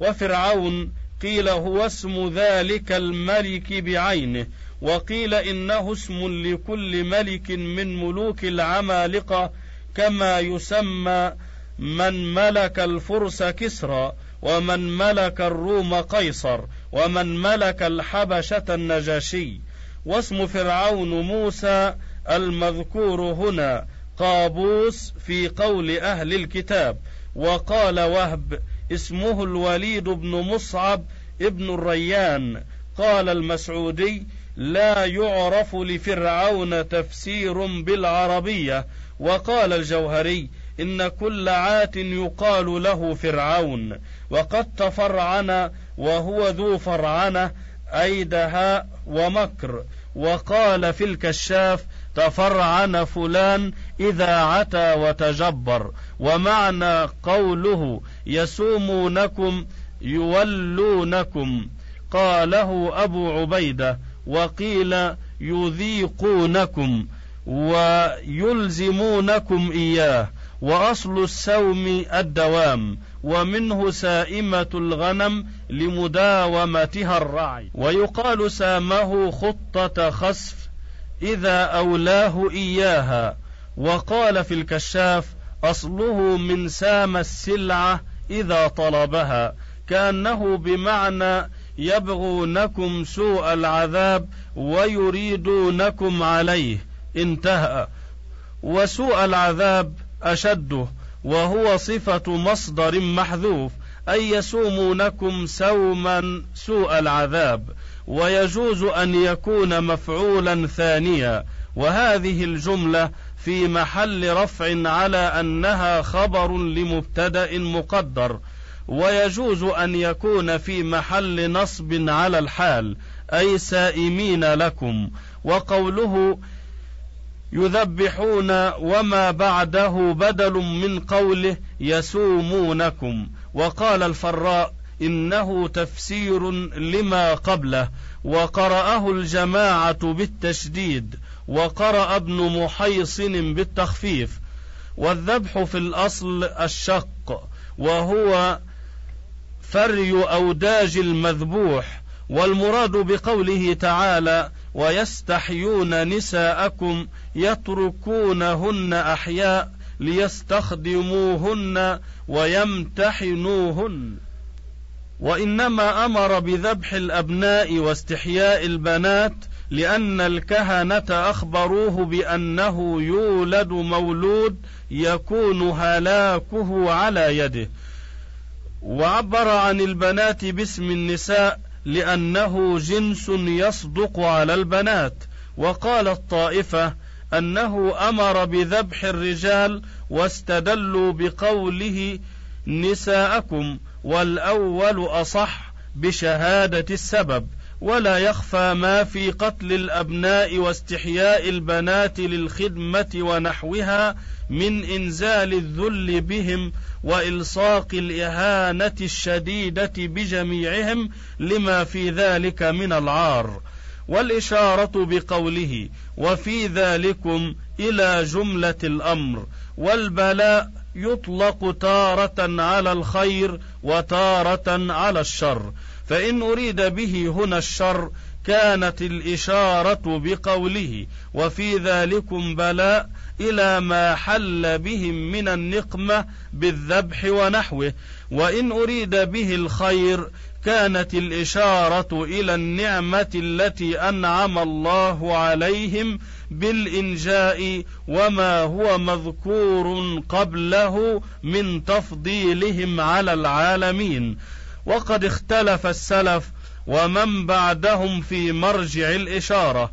وفرعون قيل هو اسم ذلك الملك بعينه وقيل إنه اسم لكل ملك من ملوك العمالقة كما يسمى من ملك الفرس كسرى ومن ملك الروم قيصر ومن ملك الحبشة النجاشي. واسم فرعون موسى المذكور هنا قابوس في قول أهل الكتاب وقال وهب اسمه الوليد بن مصعب ابن الريان. قال المسعودي لا يعرف لفرعون تفسير بالعربية. وقال الجوهري إن كل عات يقال له فرعون. وقد تفرعن وهو ذو فرعنة اي دهاء ومكر. وقال في الكشاف تفرعن فلان إذا عتى وتجبر. ومعنى قوله يسومونكم يولونكم. قاله أبو عبيدة وقيل يذيقونكم ويلزمونكم إياه. وأصل السوم الدوام ومنه سائمة الغنم لمداومتها الرعي. ويقال سامه خطة خسف إذا أولاه إياها. وقال في الكشاف أصله من سام السلعة إذا طلبها كأنه بمعنى يبغونكم سوء العذاب ويريدونكم عليه. انتهى. وسوء العذاب اشده وهو صفة مصدر محذوف أي يسومونكم سوما سوء العذاب ويجوز أن يكون مفعولا ثانيا. وهذه الجملة في محل رفع على أنها خبر لمبتدأ مقدر ويجوز أن يكون في محل نصب على الحال أي سائمين لكم. وقوله يذبحون وما بعده بدل من قوله يسومونكم. وقال الفراء إنه تفسير لما قبله وقرأه الجماعة بالتشديد. وقرأ ابن محيصن بالتخفيف والذبح في الأصل الشق وهو فري أوداج المذبوح والمراد بقوله تعالى ويستحيون نساءكم يتركونهن أحياء ليستخدموهن ويمتحنوهن. وإنما أمر بذبح الأبناء واستحياء البنات لأن الكهنة أخبروه بأنه يولد مولود يكون هلاكه على يده. وعبر عن البنات باسم النساء لأنه جنس يصدق على البنات. وقال الطائفة أنه أمر بذبح الرجال واستدلوا بقوله نساءكم والأول أصح بشهادة السبب. ولا يخفى ما في قتل الأبناء واستحياء البنات للخدمة ونحوها من إنزال الذل بهم وإلصاق الإهانة الشديدة بجميعهم لما في ذلك من العار. والإشارة بقوله وفي ذلكم إلى جملة الأمر والبلاء يطلق تارة على الخير وتارة على الشر. فإن أريد به هنا الشر كانت الإشارة بقوله وفي ذلكم بلاء إلى ما حل بهم من النقمة بالذبح ونحوه. وإن أريد به الخير كانت الإشارة إلى النعمة التي أنعم الله عليهم بالإنجاء وما هو مذكور قبله من تفضيلهم على العالمين. وقد اختلف السلف ومن بعدهم في مرجع الإشارة.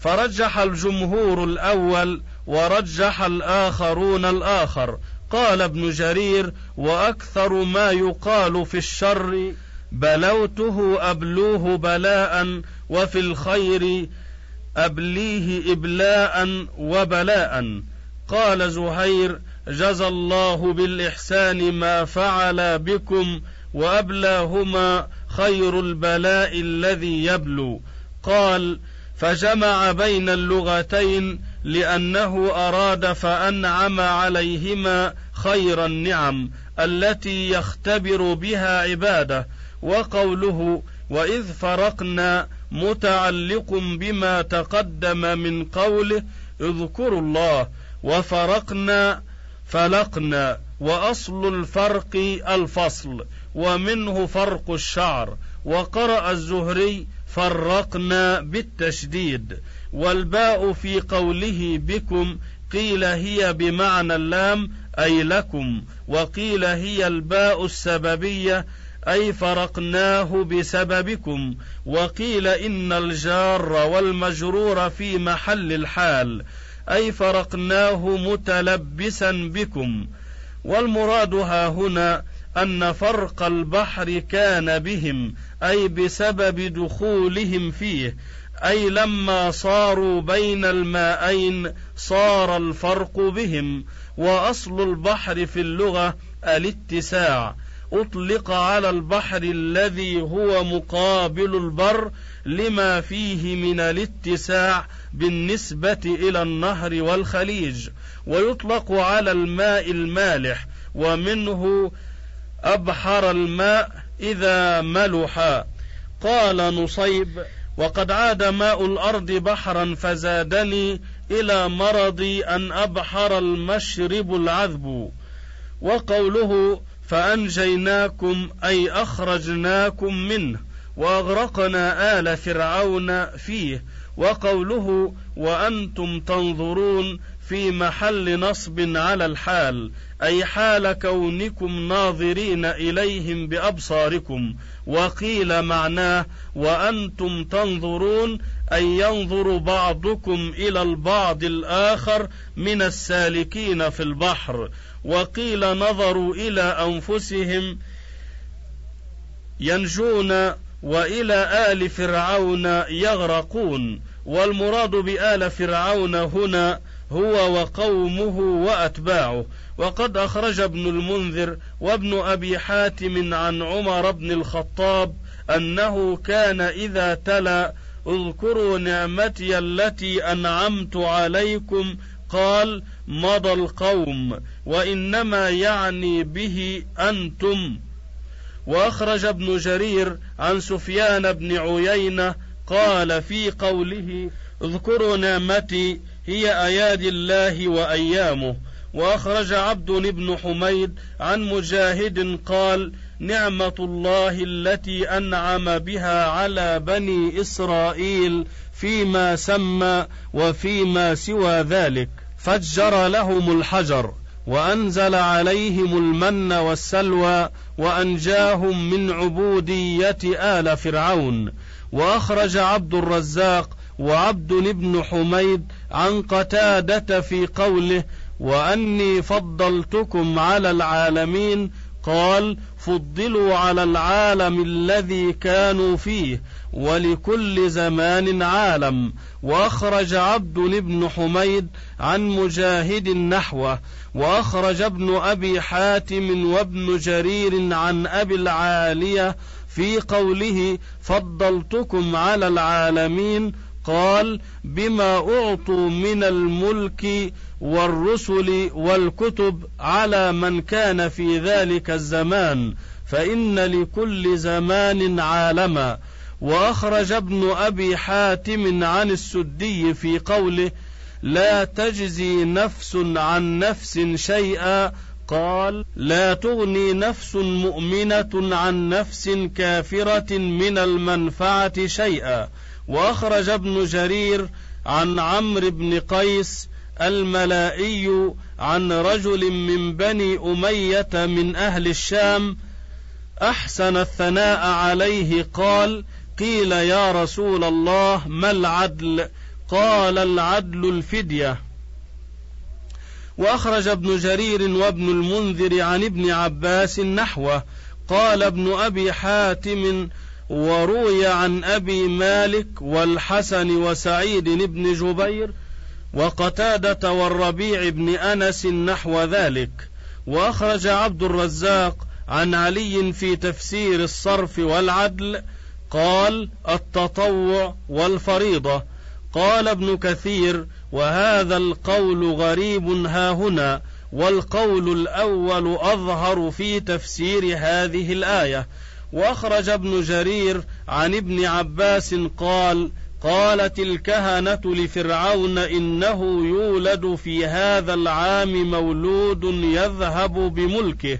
فرجح الجمهور الأول ورجح الآخرون الآخر. قال ابن جرير وأكثر ما يقال في الشر بلوته أبلوه بلاء وفي الخير أبليه ابلاء وبلاء. قال زهير جزى الله بالإحسان ما فعل بكم وأبلاهما خير البلاء الذي يبلو. قال فجمع بين اللغتين لأنه أراد فأنعم عليهما خير النعم التي يختبر بها عباده. وقوله وإذ فرقنا متعلق بما تقدم من قوله اذكروا الله. وفرقنا فلقنا وأصل الفرق الفصل. ومنه فرق الشعر. وقرأ الزهري فرقنا بالتشديد. والباء في قوله بكم قيل هي بمعنى اللام أي لكم. وقيل هي الباء السببية أي فرقناه بسببكم. وقيل إن الجار والمجرور في محل الحال أي فرقناه متلبسا بكم. والمراد ها هنا أن فرق البحر كان بهم أي بسبب دخولهم فيه أي لما صاروا بين الماءين صار الفرق بهم. وأصل البحر في اللغة الاتساع. أطلق على البحر الذي هو مقابل البر لما فيه من الاتساع بالنسبة إلى النهر والخليج. ويطلق على الماء المالح ومنه أبحر الماء إذا ملح قال نصيب وقد عاد ماء الأرض بحرا فزادني إلى مرضي أن أبحر المشرب العذب. وقوله فأنجيناكم أي أخرجناكم منه وأغرقنا آل فرعون فيه. وقوله وأنتم تنظرون في محل نصب على الحال أي حال كونكم ناظرين إليهم بأبصاركم وقيل معناه وأنتم تنظرون أي ينظر بعضكم إلى البعض الآخر من السالكين في البحر وقيل نظروا إلى أنفسهم ينجون وإلى آل فرعون يغرقون والمراد بآل فرعون هنا هو وقومه وأتباعه. وقد أخرج ابن المنذر وابن أبي حاتم عن عمر بن الخطاب أنه كان إذا تلا اذكروا نعمتي التي أنعمت عليكم قال مضى القوم وإنما يعني به أنتم. وأخرج ابن جرير عن سفيان بن عيينة قال في قوله اذكروا نعمتي هي أيادي الله وأيامه. وأخرج عبد بن حميد عن مجاهد قال نعمة الله التي أنعم بها على بني إسرائيل فيما سمى وفيما سوى ذلك. فجر لهم الحجر وأنزل عليهم المن والسلوى وأنجاهم من عبودية آل فرعون. وأخرج عبد الرزاق وعبد بن حميد عن قتادة في قوله وأني فضلتكم على العالمين قال فضلوا على العالم الذي كانوا فيه ولكل زمان عالم. وأخرج عبد بن حميد عن مجاهد نحوه. وأخرج ابن أبي حاتم وابن جرير عن أبي العالية في قوله فضلتكم على العالمين قال بما أعطوا من الملك والرسل والكتب على من كان في ذلك الزمان فإن لكل زمان عالما. وأخرج ابن أبي حاتم عن السدي في قوله لا تجزي نفس عن نفس شيئا. قال لا تغني نفس مؤمنة عن نفس كافرة من المنفعة شيئا. وأخرج ابن جرير عن عمرو بن قيس الملائي عن رجل من بني أمية من أهل الشام أحسن الثناء عليه قال قيل يا رسول الله ما العدل؟ قال العدل الفدية. وأخرج ابن جرير وابن المنذر عن ابن عباس نحوه. قال ابن أبي حاتم وروي عن أبي مالك والحسن وسعيد بن جبير وقتادة والربيع بن أنس نحو ذلك وأخرج عبد الرزاق عن علي في تفسير الصرف والعدل قال التطوع والفريضة. قال ابن كثير وهذا القول غريب ها هنا والقول الأول أظهر في تفسير هذه الآية. وأخرج ابن جرير عن ابن عباس قال قالت الكهنة لفرعون إنه يولد في هذا العام مولود يذهب بملكه.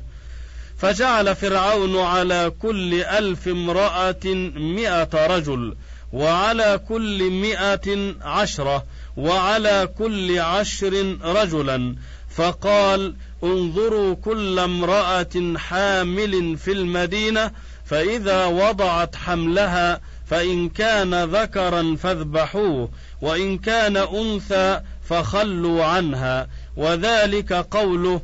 فجعل فرعون على كل ألف امرأة مئة رجل وعلى كل مئة عشرة وعلى كل عشر رجلا. فقال انظروا كل امرأة حامل في المدينة فإذا وضعت حملها فإن كان ذكرا فاذبحوه وإن كان أنثى فخلوا عنها. وذلك قوله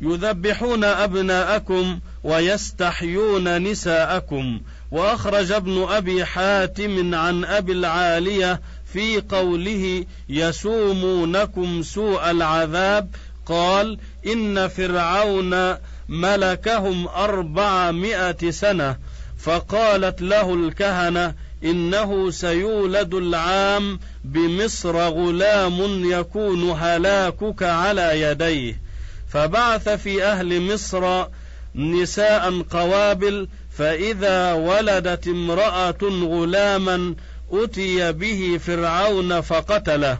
يذبحون أبناءكم ويستحيون نساءكم. وأخرج ابن أبي حاتم عن أبي العالية في قوله يسومونكم سوء العذاب. قال إن فرعون ملكهم أربعمائة سنة فقالت له الكهنة إنه سيولد العام بمصر غلام يكون هلاكك على يديه. فبعث في أهل مصر نساء قوابل فإذا ولدت امرأة غلاما أتي به فرعون فقتله.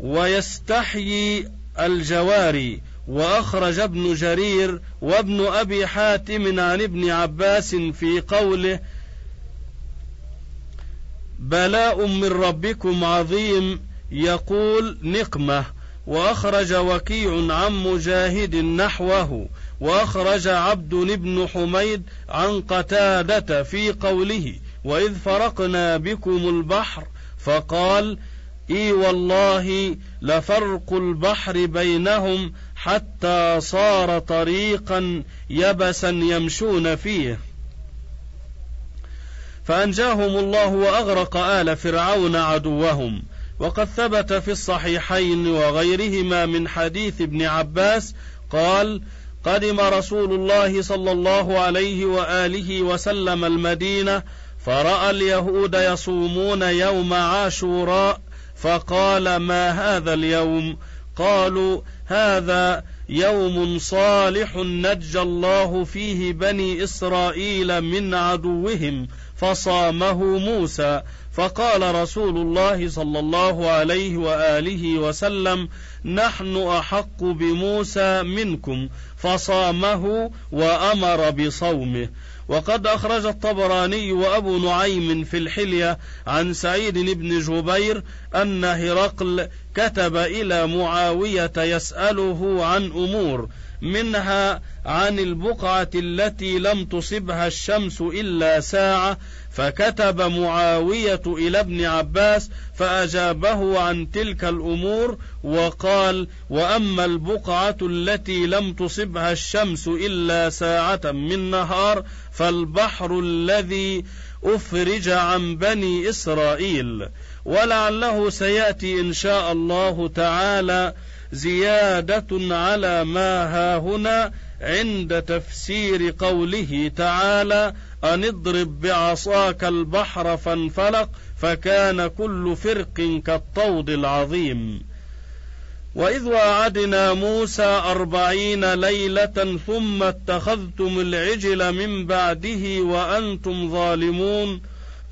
ويستحيي الجواري. وأخرج ابن جرير وابن أبي حاتم عن ابن عباس في قوله بلاء من ربكم عظيم يقول نقمة وأخرج وكيع عن مجاهد نحوه وأخرج عبد بن حميد عن قتادة في قوله وإذ فرقنا بكم البحر فقال إي والله لفرق البحر بينهم حتى صار طريقا يبسا يمشون فيه. فأنجاهم الله وأغرق آل فرعون عدوهم. وقد ثبت في الصحيحين وغيرهما من حديث ابن عباس قال قدم رسول الله صلى الله عليه وآله وسلم المدينة فرأى اليهود يصومون يوم عاشوراء فقال ما هذا اليوم؟ قالوا هذا يوم صالح نجى الله فيه بني إسرائيل من عدوهم فصامه موسى. فقال رسول الله صلى الله عليه وآله وسلم نحن أحق بموسى منكم. فصامه وأمر بصومه. وقد أخرج الطبراني وأبو نعيم في الحلية عن سعيد بن جبير أن هرقل كتب إلى معاوية يسأله عن أمور منها عن البقعة التي لم تصبها الشمس إلا ساعة فكتب معاوية إلى ابن عباس فأجابه عن تلك الأمور وقال: وأما البقعة التي لم تصبها الشمس إلا ساعة من نهار فالبحر الذي أفرج عن بني إسرائيل. ولعله سيأتي إن شاء الله تعالى زيادة على ما ها هنا عند تفسير قوله تعالى أن اضرب بعصاك البحر فانفلق فكان كل فرق كالطود العظيم وإذ وعدنا موسى أربعين ليلة ثم اتخذتم العجل من بعده وأنتم ظالمون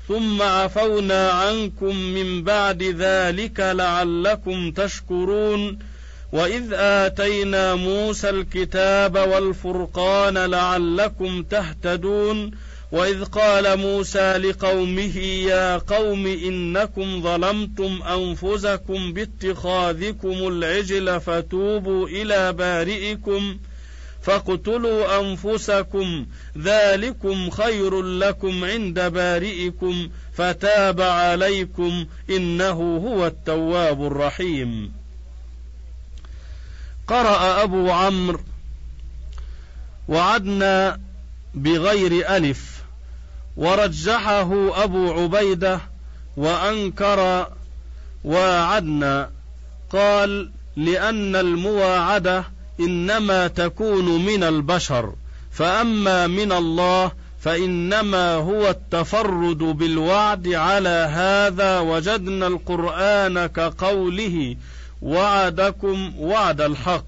ثم عفونا عنكم من بعد ذلك لعلكم تشكرون. واذ اتينا موسى الكتاب والفرقان لعلكم تهتدون واذ قال موسى لقومه يا قوم انكم ظلمتم انفسكم باتخاذكم العجل فتوبوا إلى بارئكم فاقتلوا انفسكم ذلكم خير لكم عند بارئكم فتاب عليكم انه هو التواب الرحيم قرأ أبو عمرو وعدنا بغير ألف ورجحه أبو عبيدة وأنكر واعدنا قال لأن المواعدة إنما تكون من البشر فأما من الله فإنما هو التفرد بالوعد على هذا وجدنا القرآن كقوله وعدكم وعد الحق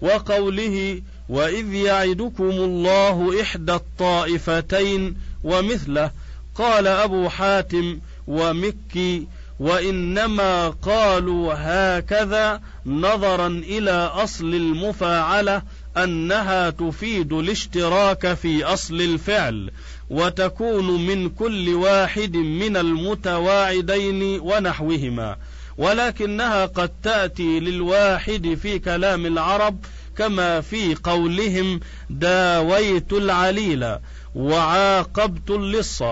وقوله وإذ يعدكم الله إحدى الطائفتين ومثله قال أبو حاتم ومكي وإنما قالوا هكذا نظرا إلى أصل المفاعلة أنها تفيد الاشتراك في أصل الفعل وتكون من كل واحد من المتواعدين ونحوهما ولكنها قد تأتي للواحد في كلام العرب كما في قولهم داويت العليل وعاقبت اللص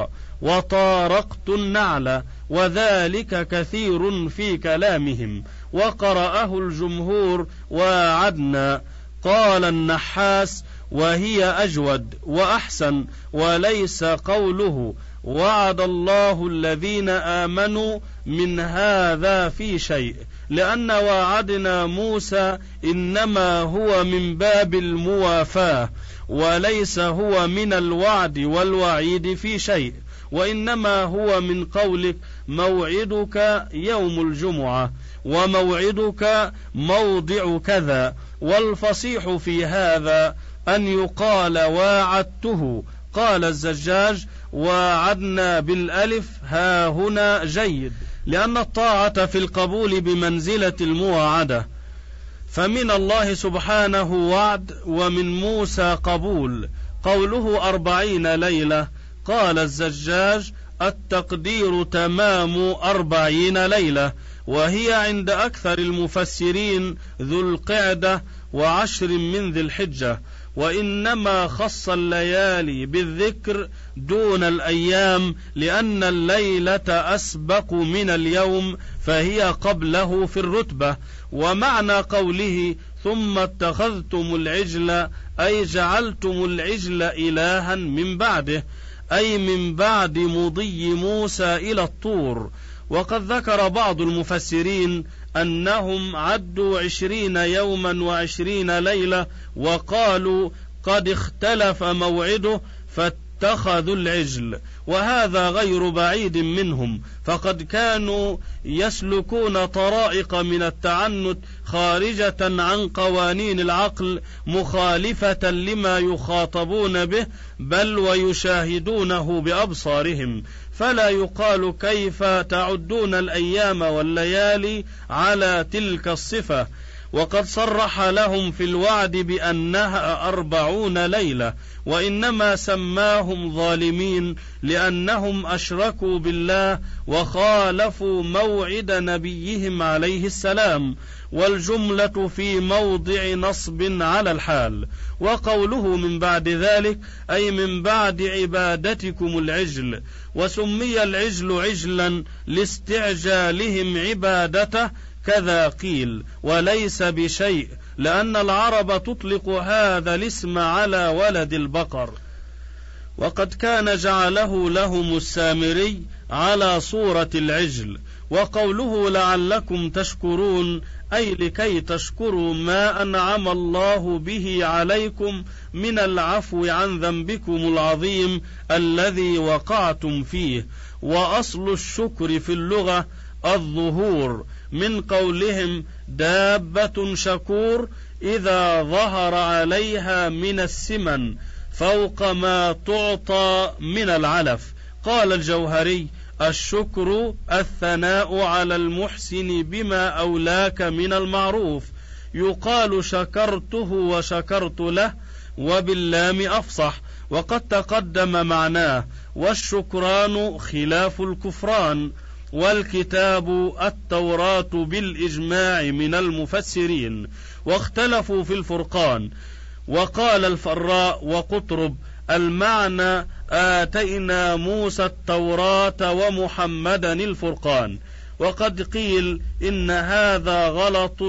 وطارقت النعل وذلك كثير في كلامهم وقرأه الجمهور واعدنا قال النحاس وهي أجود وأحسن وليس قوله وعد الله الذين آمنوا من هذا في شيء. لأن وعدنا موسى إنما هو من باب الموافاة وليس هو من الوعد والوعيد في شيء. وإنما هو من قولك موعدك يوم الجمعة وموعدك موضع كذا. والفصيح في هذا أن يقال واعدته. قال الزجاج واعدنا بالألف ها هنا جيد. لأن الطاعة في القبول بمنزلة المواعدة فمن الله سبحانه وعد ومن موسى قبول. قوله أربعين ليلة. قال الزجاج التقدير تمام أربعين ليلة. وهي عند أكثر المفسرين ذو القعدة وعشر من ذي الحجة. وإنما خص الليالي بالذكر دون الأيام لأن الليلة أسبق من اليوم فهي قبله في الرتبة. ومعنى قوله ثم اتخذتم العجل أي جعلتم العجل إلها من بعده أي من بعد مضي موسى إلى الطور. وقد ذكر بعض المفسرين أنهم عدوا عشرين يوما وعشرين ليلة وقالوا قد اختلف موعده فاتخذوا العجل وهذا غير بعيد منهم فقد كانوا يسلكون طرائق من التعنت خارجة عن قوانين العقل مخالفة لما يخاطبون به بل ويشاهدونه بأبصارهم. فلا يقال كيف تعدون الأيام والليالي على تلك الصفة. وقد صرح لهم في الوعد بأنها أربعون ليلة وإنما سماهم ظالمين لأنهم أشركوا بالله وخالفوا موعد نبيهم عليه السلام والجملة في موضع نصب على الحال. وقوله من بعد ذلك أي من بعد عبادتكم العجل وسمي العجل عجلا لاستعجالهم عبادته كذا قيل وليس بشيء لأن العرب تطلق هذا الاسم على ولد البقر. وقد كان جعله لهم السامري على صورة العجل. وقوله لعلكم تشكرون أي لكي تشكروا ما أنعم الله به عليكم من العفو عن ذنبكم العظيم الذي وقعتم فيه. وأصل الشكر في اللغة الظهور. من قولهم دابة شكور إذا ظهر عليها من السمن فوق ما تعطى من العلف. قال الجوهري الشكر الثناء على المحسن بما أولاك من المعروف. يقال شكرته وشكرت له وباللام أفصح. وقد تقدم معناه والشكران خلاف الكفران. والكتاب التوراة بالإجماع من المفسرين واختلفوا في الفرقان. وقال الفراء وقطرب المعنى آتينا موسى التوراة ومحمدا الفرقان. وقد قيل إن هذا غلط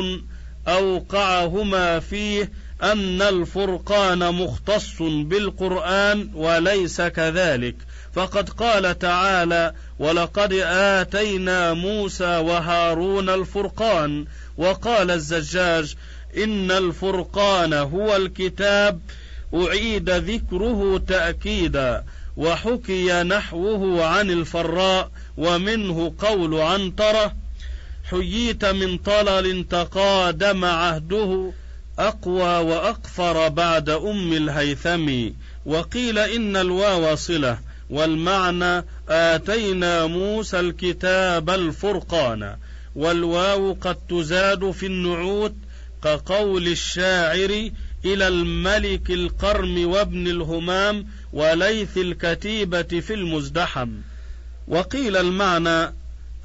أوقعهما فيه أن الفرقان مختص بالقرآن وليس كذلك. فقد قال تعالى ولقد آتينا موسى وهارون الفرقان وقال الزجاج إن الفرقان هو الكتاب أعيد ذكره تأكيدا وحكي نحوه عن الفراء ومنه قول عنترة حييت من طلل تقادم عهده أقوى وأقفر بعد أم الهيثم وقيل إن الواو صلة والمعنى آتينا موسى الكتاب الفرقان والواو قد تزاد في النعوت كقول الشاعر إلى الملك القرم وابن الهمام وليث الكتيبة في المزدحم. وقيل المعنى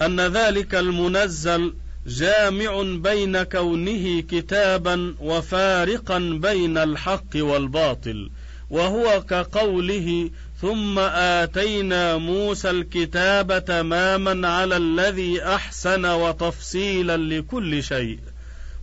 أن ذلك المنزل جامع بين كونه كتابا وفارقا بين الحق والباطل وهو كقوله ثم آتينا موسى الكتاب تماما على الذي أحسن وتفصيلا لكل شيء.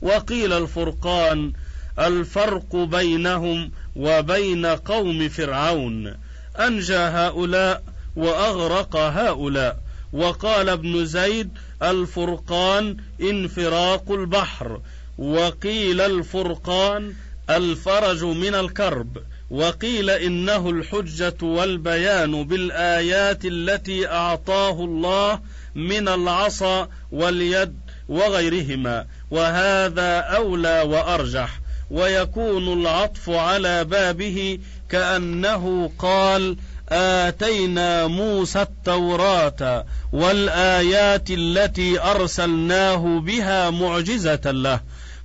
وقيل الفرقان الفرق بينهم وبين قوم فرعون. أنجى هؤلاء وأغرق هؤلاء. وقال ابن زيد الفرقان انفراق البحر. وقيل الفرقان الفرج من الكرب. وقيل إنه الحجة والبيان بالآيات التي أعطاه الله من العصا واليد وغيرهما وهذا أولى وأرجح. ويكون العطف على بابه كأنه قال آتينا موسى التوراة والآيات التي أرسلناه بها معجزة له.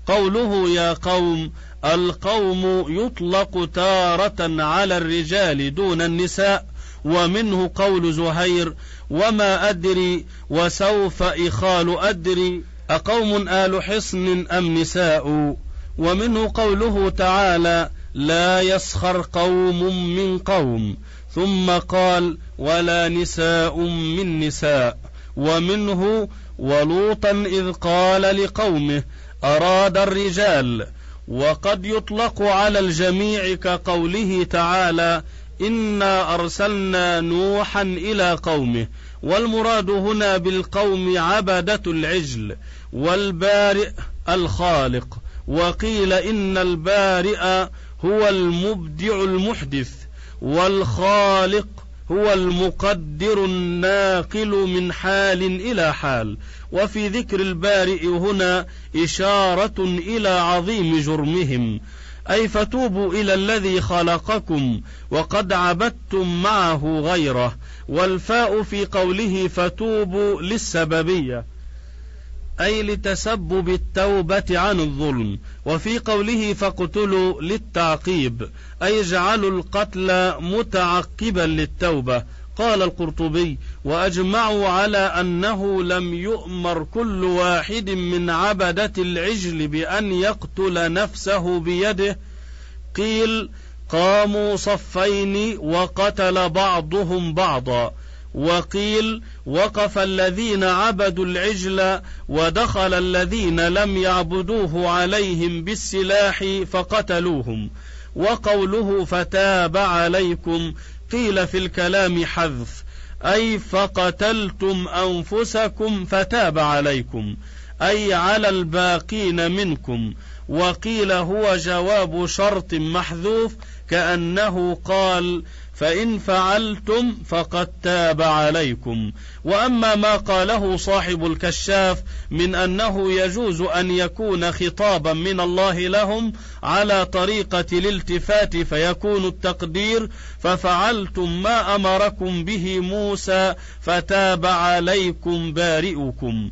قوله يا قوم القوم يطلق تارة على الرجال دون النساء ومنه قول زهير وما أدري وسوف إخال أدري أقوم آل حصن أم نساء؟ ومنه قوله تعالى لا يسخر قوم من قوم ثم قال ولا نساء من نساء ومنه ولوطا إذ قال لقومه أراد الرجال وقد يطلق على الجميع كقوله تعالى إنا أرسلنا نوحا إلى قومه والمراد هنا بالقوم عبدة العجل والبارئ الخالق وقيل إن البارئ هو المبدع المحدث والخالق هو المقدر الناقل من حال إلى حال. وفي ذكر البارئ هنا إشارة إلى عظيم جرمهم. أي فتوبوا إلى الذي خلقكم وقد عبدتم معه غيره. والفاء في قوله فتوبوا للسببية. أي لتسبب التوبة عن الظلم. وفي قوله فاقتلوا للتعقيب أي اجعلوا القتل متعقبا للتوبة. قال القرطبي وأجمعوا على أنه لم يؤمر كل واحد من عبدة العجل بأن يقتل نفسه بيده. قيل قاموا صفين وقتل بعضهم بعضا. وقيل وقف الذين عبدوا العجل ودخل الذين لم يعبدوه عليهم بالسلاح فقتلوهم. وقوله فتاب عليكم قيل في الكلام حذف أي فقتلتم أنفسكم فتاب عليكم أي على الباقين منكم. وقيل هو جواب شرط محذوف كأنه قال فإن فعلتم فقد تاب عليكم. وأما ما قاله صاحب الكشاف من أنه يجوز أن يكون خطابا من الله لهم على طريقة الالتفات فيكون التقدير ففعلتم ما أمركم به موسى فتاب عليكم بارئكم.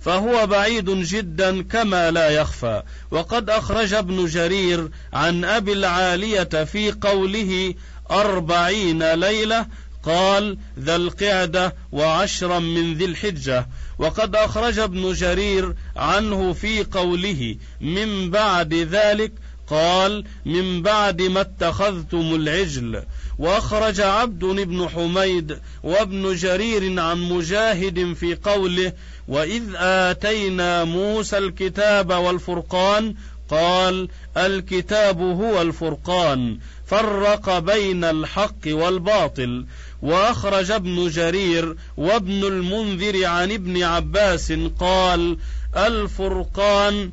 فهو بعيد جدا كما لا يخفى. وقد أخرج ابن جرير عن أبي العالية في قوله أربعين ليلة قال ذا القعدة وعشرا من ذي الحجة. وقد أخرج ابن جرير عنه في قوله من بعد ذلك قال من بعد ما اتخذتم العجل. وأخرج عبد بن حميد وابن جرير عن مجاهد في قوله وإذ آتينا موسى الكتاب والفرقان قال الكتاب هو الفرقان. فرق بين الحق والباطل وأخرج ابن جرير وابن المنذر عن ابن عباس قال الفرقان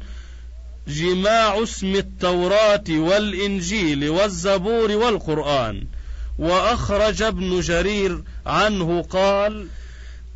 جماع اسم التوراة والإنجيل والزبور والقرآن. وأخرج ابن جرير عنه قال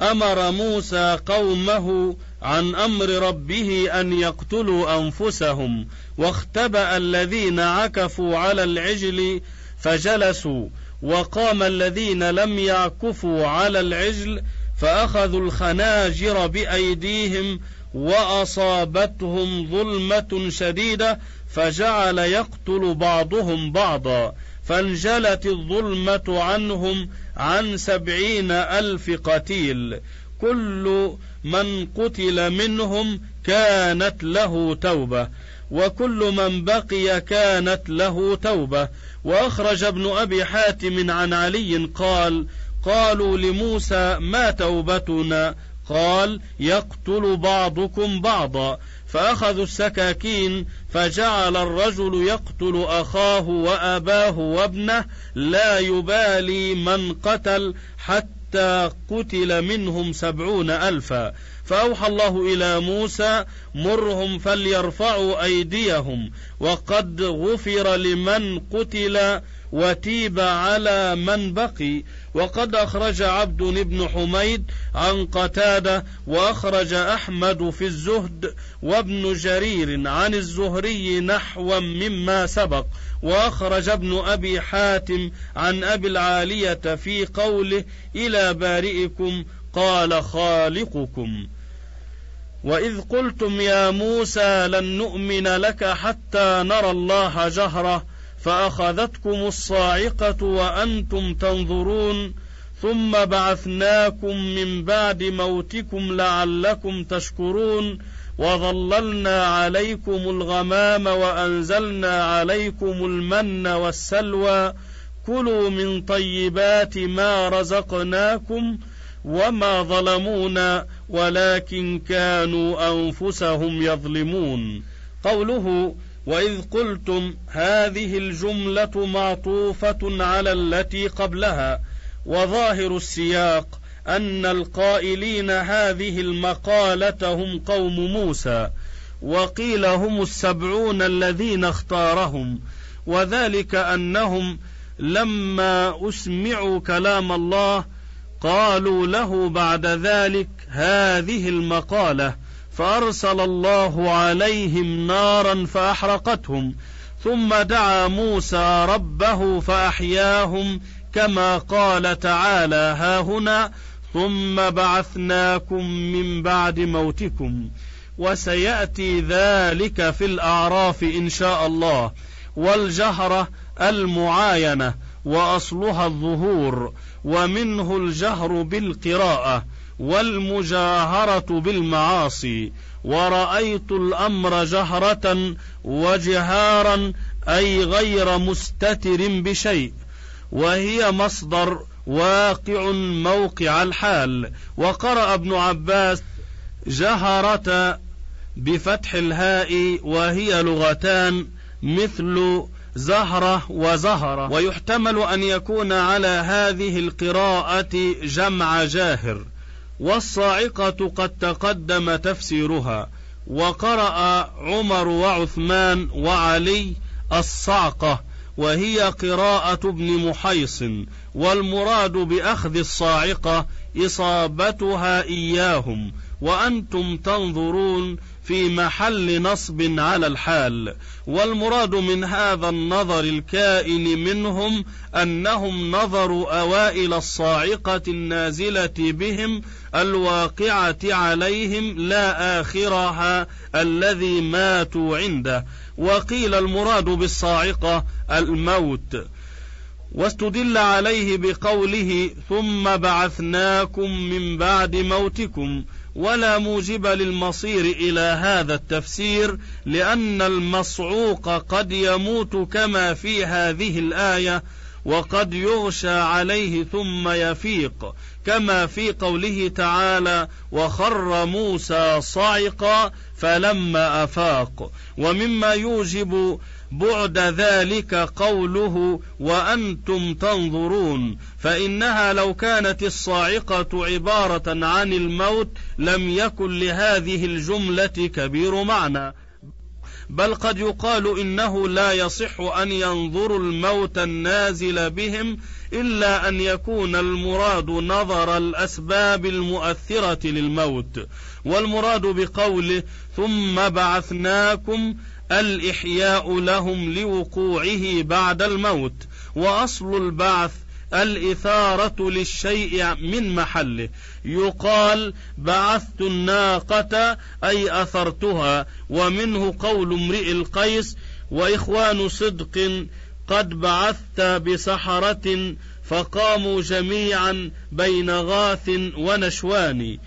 أمر موسى قومه عن أمر ربه أن يقتلوا أنفسهم واختبأ الذين عكفوا على العجل فجلسوا وقام الذين لم يعكفوا على العجل فأخذوا الخناجر بأيديهم وأصابتهم ظلمة شديدة فجعل يقتل بعضهم بعضا فانجلت الظلمة عنهم عن سبعين ألف قتيل. كل من قتل منهم كانت له توبة وكل من بقي كانت له توبة. وأخرج ابن أبي حاتم عن علي قال قالوا لموسى ما توبتنا؟ قال يقتل بعضكم بعضا. فأخذوا السكاكين فجعل الرجل يقتل أخاه وأباه وابنه لا يبالي من قتل حتى قتل منهم سبعون ألفا. فأوحى الله إلى موسى مرهم فليرفعوا أيديهم. وقد غفر لمن قتل وتيب على من بقي. وقد أخرج عبد بن حميد عن قتادة وأخرج أحمد في الزهد وابن جرير عن الزهري نحوا مما سبق وأخرج ابن أبي حاتم عن أبي العالية في قوله إلى بارئكم قال خالقكم وإذ قلتم يا موسى لن نؤمن لك حتى نرى الله جهرة فأخذتكم الصاعقة وأنتم تنظرون ثم بعثناكم من بعد موتكم لعلكم تشكرون وظللنا عليكم الغمام وأنزلنا عليكم المن والسلوى كلوا من طيبات ما رزقناكم وما ظلمونا ولكن كانوا أنفسهم يظلمون. قوله واذ قلتم هذه الجمله معطوفه على التي قبلها وظاهر السياق ان القائلين هذه المقاله هم قوم موسى وقيل هم السبعون الذين اختارهم وذلك انهم لما اسمعوا كلام الله قالوا له بعد ذلك هذه المقاله فأرسل الله عليهم نارا فأحرقتهم ثم دعا موسى ربه فأحياهم كما قال تعالى ها هنا ثم بعثناكم من بعد موتكم وسيأتي ذلك في الأعراف إن شاء الله والجهره المعاينة وأصلها الظهور ومنه الجهر بالقراءة والمجاهرة بالمعاصي ورأيت الأمر جهرة وجهارا أي غير مستتر بشيء وهي مصدر واقع موقع الحال. وقرأ ابن عباس جهرة بفتح الهاء وهي لغتان مثل زهرة وزهرة. ويحتمل أن يكون على هذه القراءة جمع جاهر. والصاعقة قد تقدم تفسيرها وقرأ عمر وعثمان وعلي الصعقة وهي قراءة ابن محيص والمراد بأخذ الصاعقة إصابتها إياهم وأنتم تنظرون في محل نصب على الحال والمراد من هذا النظر الكائن منهم أنهم نظروا أوائل الصاعقة النازلة بهم الواقعة عليهم لا آخرها الذي ماتوا عنده. وقيل المراد بالصاعقة الموت. واستدل عليه بقوله ثم بعثناكم من بعد موتكم ولا موجب للمصير إلى هذا التفسير لأن المصعوق قد يموت كما في هذه الآية وقد يغشى عليه ثم يفيق كما في قوله تعالى وخر موسى صعقا فلما أفاق ومما يوجب بعد ذلك قوله وأنتم تنظرون فإنها لو كانت الصاعقة عبارة عن الموت لم يكن لهذه الجملة كبير معنى. بل قد يقال إنه لا يصح أن ينظروا الموت النازل بهم إلا أن يكون المراد نظر الأسباب المؤثرة للموت. والمراد بقوله ثم بعثناكم الإحياء لهم لوقوعه بعد الموت وأصل البعث الإثارة للشيء من محله. يقال بعثت الناقة أي أثرتها ومنه قول امرئ القيس وإخوان صدق قد بعثت بسحرة فقاموا جميعا بين غاث ونشوان.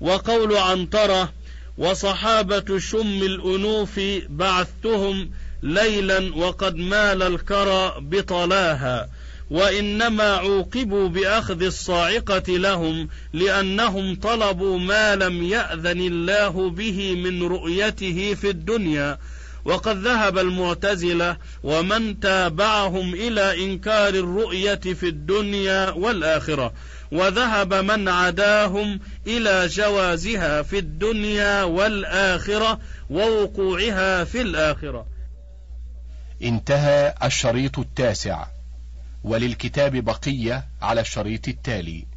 وقول عنترة وصحابة شم الأنوف بعثتهم ليلا وقد مال الكرى بطلاها وإنما عوقبوا بأخذ الصاعقة لهم لأنهم طلبوا ما لم يأذن الله به من رؤيته في الدنيا. وقد ذهب المعتزلة ومن تابعهم إلى إنكار الرؤية في الدنيا والآخرة. وذهب من عداهم إلى جوازها في الدنيا والآخرة ووقوعها في الآخرة. انتهى الشريط التاسع. وللكتاب بقية على الشريط التالي.